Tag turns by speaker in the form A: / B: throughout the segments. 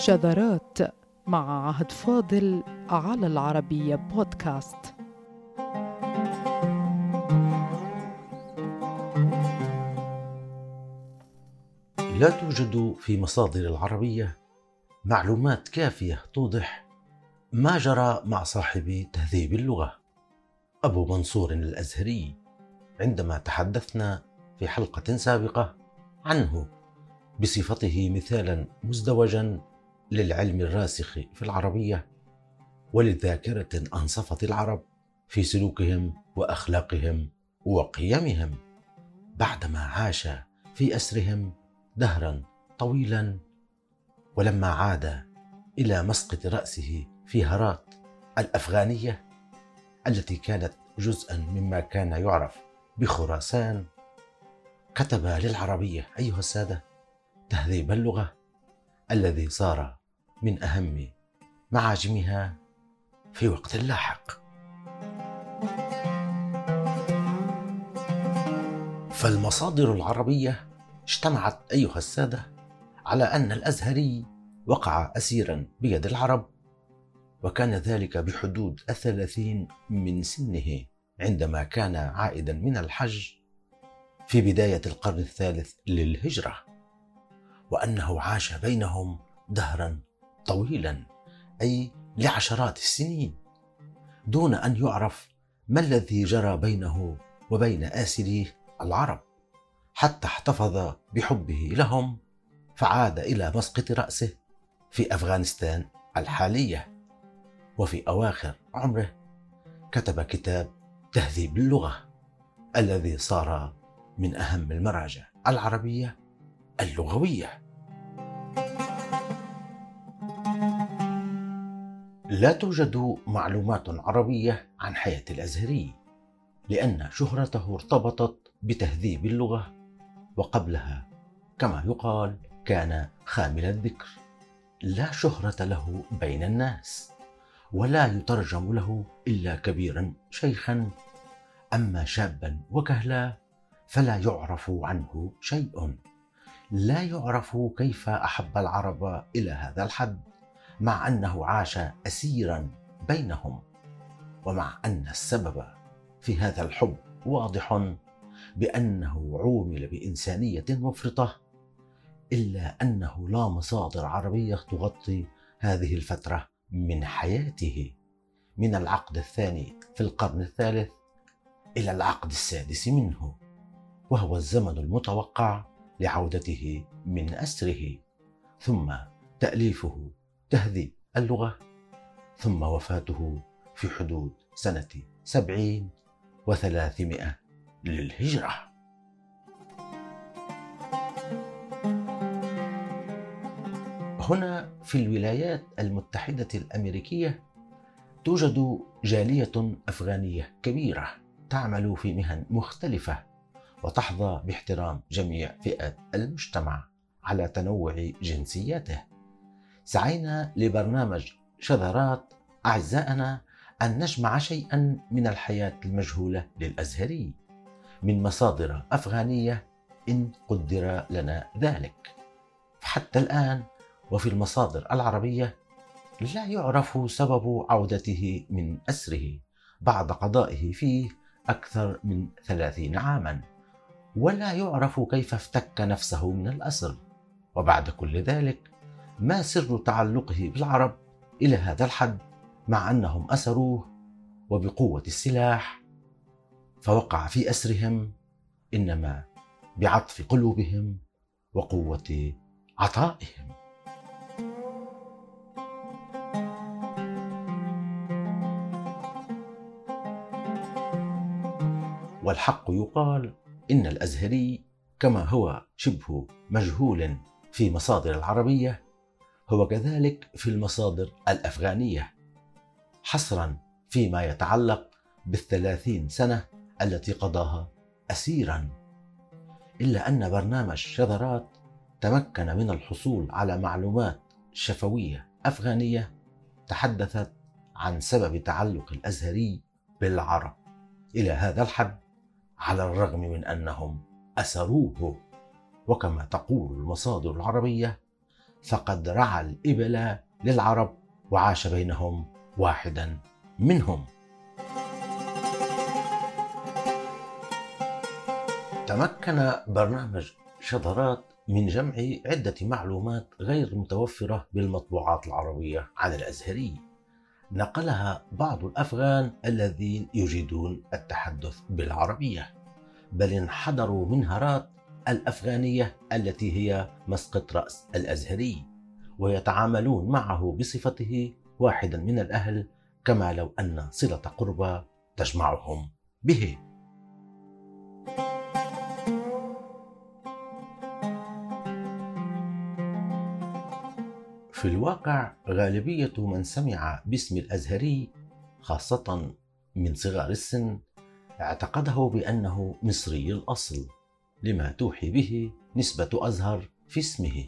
A: شذرات مع عهد فاضل على العربية بودكاست.
B: لا توجد في مصادر العربية معلومات كافية توضح ما جرى مع صاحب تهذيب اللغة. أبو منصور الأزهري عندما تحدثنا في حلقة سابقة عنه بصفته مثالا مزدوجا للعلم الراسخ في العربية ولذاكرة أنصفت العرب في سلوكهم وأخلاقهم وقيمهم بعدما عاش في أسرهم دهرا طويلا ولما عاد إلى مسقط رأسه في هرات الأفغانية التي كانت جزءا مما كان يعرف بخراسان كتب للعربية أيها السادة تهذيب اللغة الذي صار من أهم معاجمها في وقت لاحق. فالمصادر العربية اجتمعت أيها السادة على أن الأزهري وقع أسيرا بيد العرب وكان ذلك بحدود الثلاثين من سنه عندما كان عائدا من الحج في بداية القرن الثالث للهجرة وأنه عاش بينهم دهرا طويلا أي لعشرات السنين دون أن يعرف ما الذي جرى بينه وبين آسريه العرب. حتى احتفظ بحبه لهم فعاد إلى مسقط رأسه في أفغانستان الحالية. وفي أواخر عمره كتب كتاب تهذيب اللغة الذي صار من أهم المراجع العربية اللغوية. لا توجد معلومات عربية عن حياة الأزهري لأن شهرته ارتبطت بتهذيب اللغة وقبلها كما يقال كان خامل الذكر. لا شهرة له بين الناس ولا يترجم له إلا كبيرا شيخا. أما شابا وكهلا فلا يعرف عنه شيء. لا يعرف كيف أحب العرب إلى هذا الحد. مع أنه عاش اسيرا بينهم ومع أن السبب في هذا الحب واضح بأنه عومل بإنسانية مفرطة إلا أنه لا مصادر عربية تغطي هذه الفترة من حياته من العقد الثاني في القرن الثالث إلى العقد السادس منه وهو الزمن المتوقع لعودته من أسره ثم تأليفه تهذيب اللغة ثم وفاته في حدود سنة سبعين وثلاثمائة للهجرة. هنا في الولايات المتحدة الأمريكية توجد جالية أفغانية كبيرة تعمل في مهن مختلفة وتحظى باحترام جميع فئات المجتمع على تنوع جنسياته. سعينا لبرنامج شذرات أعزائنا أن نجمع شيئا من الحياة المجهولة للأزهري. من مصادر أفغانية إن قدر لنا ذلك. حتى الآن وفي المصادر العربية لا يعرف سبب عودته من أسره. بعد قضائه فيه أكثر من ثلاثين عاما. ولا يعرف كيف افتك نفسه من الأسر. وبعد كل ذلك ما سر تعلقه بالعرب إلى هذا الحد مع أنهم أسروه وبقوة السلاح فوقع في أسرهم إنما بعطف قلوبهم وقوة عطائهم. والحق يقال إن الأزهري كما هو شبه مجهول في مصادر العربية هو كذلك في المصادر الأفغانية حصرا فيما يتعلق بالثلاثين سنة التي قضاها أسيرا. إلا أن برنامج شذرات تمكن من الحصول على معلومات شفوية أفغانية تحدثت عن سبب تعلق الأزهري بالعرب. إلى هذا الحد على الرغم من أنهم أسروه وكما تقول المصادر العربية فقد رعى الإبل للعرب وعاش بينهم واحدا منهم. تمكن برنامج شذرات من جمع عدة معلومات غير متوفرة بالمطبوعات العربية عن الأزهري. نقلها بعض الأفغان الذين يجيدون التحدث بالعربية بل انحدروا من هرات الأفغانية التي هي مسقط رأس الأزهري ويتعاملون معه بصفته واحدا من الأهل كما لو أن صلة قربى تجمعهم به. في الواقع غالبية من سمع باسم الأزهري خاصة من صغار السن اعتقده بأنه مصري الأصل. لما توحي به نسبة أزهر في اسمه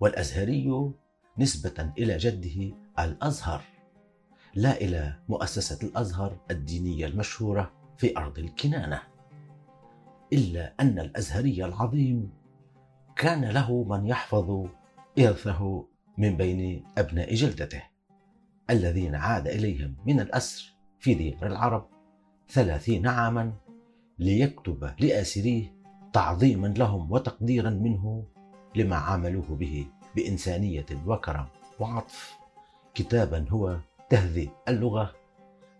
B: والأزهري نسبة إلى جده الأزهر لا إلى مؤسسة الأزهر الدينية المشهورة في أرض الكنانة إلا أن الأزهري العظيم كان له من يحفظ إرثه من بين أبناء جلدته الذين عاد إليهم من الأسر في ديار العرب ثلاثين عاما ليكتب لآسريه تعظيما لهم وتقديرا منه لما عاملوه به بإنسانية وكرم وعطف. كتابا هو تهذيب اللغة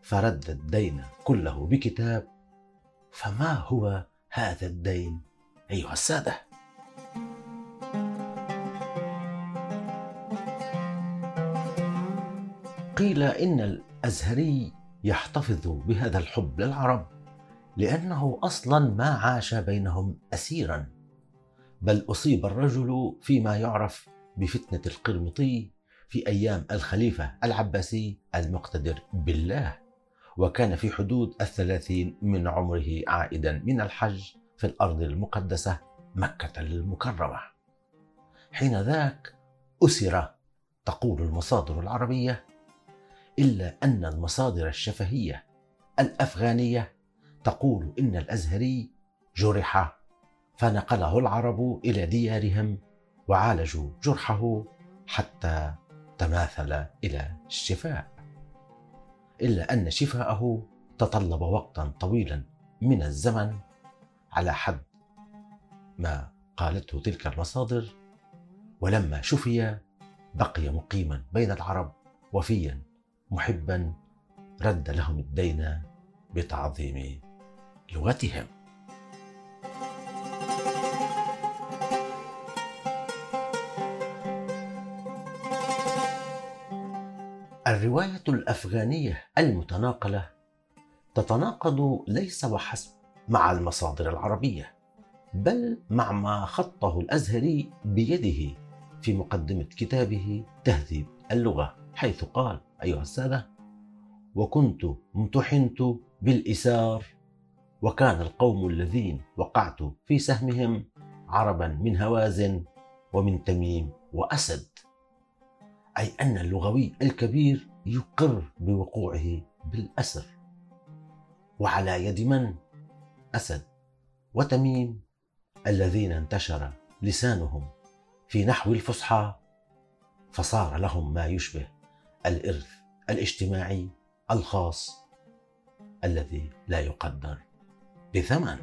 B: فرد الدين كله بكتاب. فما هو هذا الدين أيها السادة؟ قيل إن الأزهري يحتفظ بهذا الحب للعرب. لأنه أصلا ما عاش بينهم أسيرا بل أصيب الرجل فيما يعرف بفتنة القرمطي في أيام الخليفة العباسي المقتدر بالله وكان في حدود الثلاثين من عمره عائدا من الحج في الأرض المقدسة مكة المكرمة. حين ذاك أسر تقول المصادر العربية إلا أن المصادر الشفهية الأفغانية تقول إن الأزهري جرح فنقله العرب إلى ديارهم وعالجوا جرحه حتى تماثل إلى الشفاء. إلا أن شفاءه تطلب وقتا طويلا من الزمن على حد ما قالته تلك المصادر ولما شفي بقي مقيما بين العرب وفيا محبا رد لهم الدين بتعظيم لغتهم. الرواية الأفغانية المتناقلة تتناقض ليس وحسب مع المصادر العربية بل مع ما خطه الأزهري بيده في مقدمة كتابه تهذيب اللغة حيث قال أيها السادة وكنت امتحنت بالإسار وكان القوم الذين وقعت في سهمهم عربا من هوازن ومن تميم وأسد. أي أن اللغوي الكبير يقر بوقوعه بالأسر. وعلى يد من؟ أسد وتميم الذين انتشر لسانهم في نحو الفصحى فصار لهم ما يشبه الإرث الاجتماعي الخاص الذي لا يقدر. بثمن.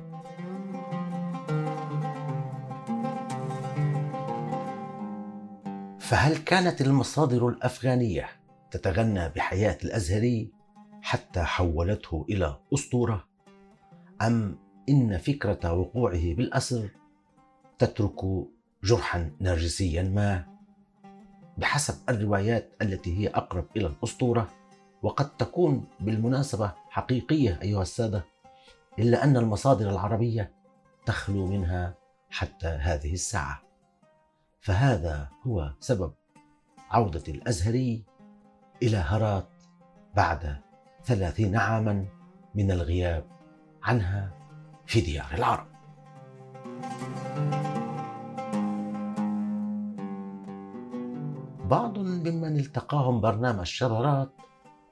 B: فهل كانت المصادر الأفغانية تتغنى بحياة الأزهري حتى حولته إلى أسطورة؟ أم إن فكرة وقوعه بالاسر تترك جرحا نرجسيا ما؟ بحسب الروايات التي هي أقرب إلى الأسطورة وقد تكون بالمناسبة حقيقية أيها السادة. إلا أن المصادر العربية تخلو منها حتى هذه الساعة. فهذا هو سبب عودة الأزهري إلى هرات بعد ثلاثين عاما من الغياب عنها في ديار العرب. بعض ممن التقاهم برنامج شذرات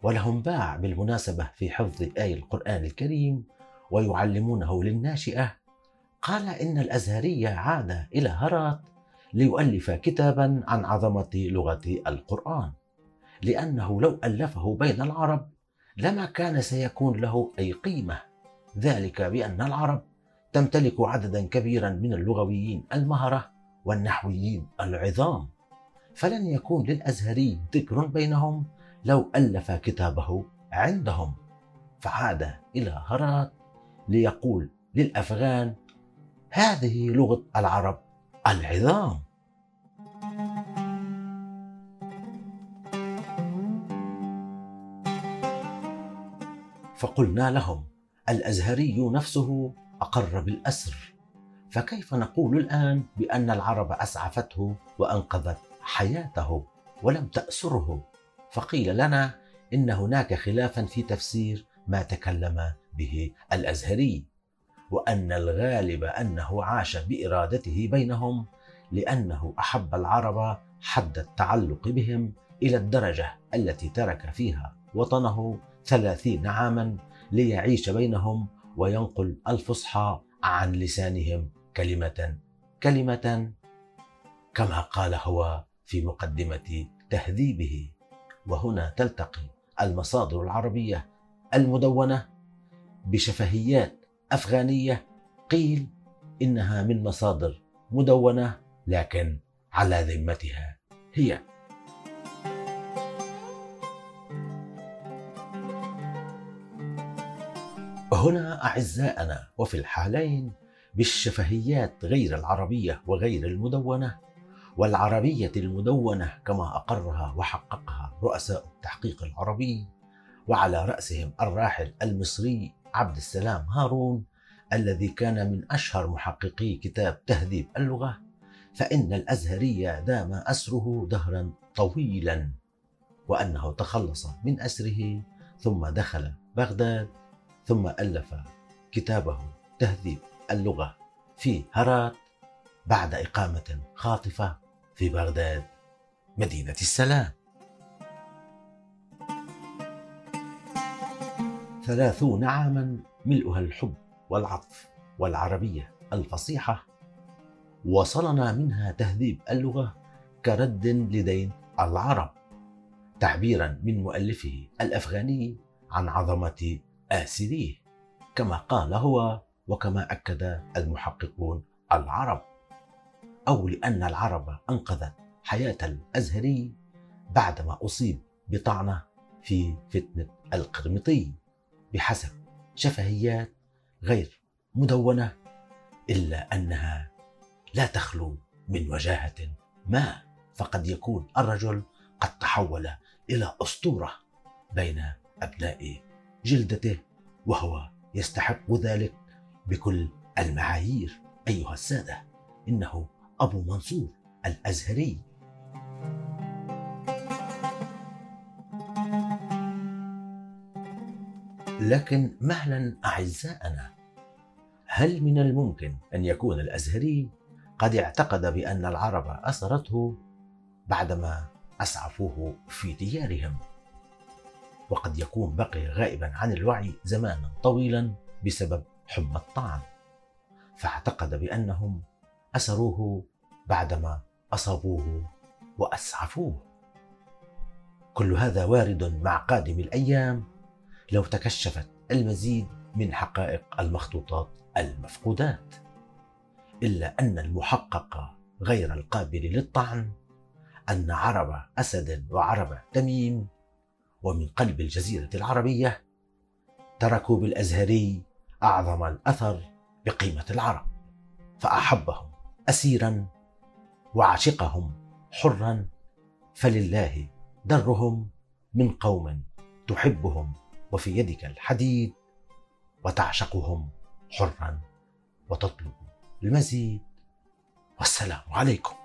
B: ولهم باع بالمناسبة في حفظ آي القرآن الكريم ويعلمونه للناشئة. قال إن الأزهري عاد إلى هرات ليؤلف كتابا عن عظمة لغة القرآن لأنه لو ألفه بين العرب لما كان سيكون له أي قيمة. ذلك بأن العرب تمتلك عددا كبيرا من اللغويين المهرة والنحويين العظام. فلن يكون للأزهري ذكر بينهم لو ألف كتابه عندهم. فعاد إلى هرات ليقول للأفغان هذه لغة العرب. العظام. فقلنا لهم الأزهري نفسه أقر بالأسر فكيف نقول الآن بأن العرب أسعفته وأنقذت حياته ولم تأسره؟ فقيل لنا إن هناك خلافا في تفسير ما تكلم به الأزهري وأن الغالب أنه عاش بإرادته بينهم لأنه أحب العرب حد التعلق بهم إلى الدرجة التي ترك فيها وطنه ثلاثين عاما ليعيش بينهم وينقل الفصحى عن لسانهم كلمة كلمة كما قال هو في مقدمة تهذيبه. وهنا تلتقي المصادر العربية المدونة بشفهيات أفغانية قيل إنها من مصادر مدونة لكن على ذمتها هي. هنا أعزائنا وفي الحالين بالشفهيات غير العربية وغير المدونة والعربية المدونة كما أقرها وحققها رؤساء التحقيق العربي وعلى رأسهم الراحل المصري عبد السلام هارون الذي كان من أشهر محققي كتاب تهذيب اللغة فإن الأزهري دام أسره دهرا طويلا وأنه تخلص من أسره ثم دخل بغداد ثم ألف كتابه تهذيب اللغة في هرات بعد إقامة خاطفة في بغداد مدينة السلام. ثلاثون عاما ملؤها الحب والعطف والعربية الفصيحة. وصلنا منها تهذيب اللغة كرد لدين العرب تعبيرا من مؤلفه الأفغاني عن عظمة آسريه كما قال هو وكما أكد المحققون العرب. أو لأن العرب أنقذت حياة الأزهري بعدما أصيب بطعنة في فتنة القرمطي. بحسب شفهيات غير مدونة إلا أنها لا تخلو من وجاهة ما فقد يكون الرجل قد تحول إلى أسطورة بين أبناء جلدته وهو يستحق ذلك بكل المعايير. أيها السادة إنه أبو منصور الأزهري. لكن مهلا أعزائنا هل من الممكن أن يكون الأزهري قد اعتقد بأن العرب أسرته بعدما أسعفوه في ديارهم؟ وقد يكون بقي غائبا عن الوعي زمانا طويلا بسبب حمى الطعن فاعتقد بأنهم أسروه بعدما أصابوه وأسعفوه. كل هذا وارد مع قادم الأيام لو تكشفت المزيد من حقائق المخطوطات المفقودات. إلا أن المحقق غير القابل للطعن أن عرب أسد وعرب تميم ومن قلب الجزيرة العربية تركوا بالأزهري أعظم الأثر بقيمة العرب فأحبهم أسيرا وعشقهم حرا فلله درهم من قوم تحبهم وفي يدك الحديد وتعشقهم حرا وتطلب المزيد. والسلام عليكم.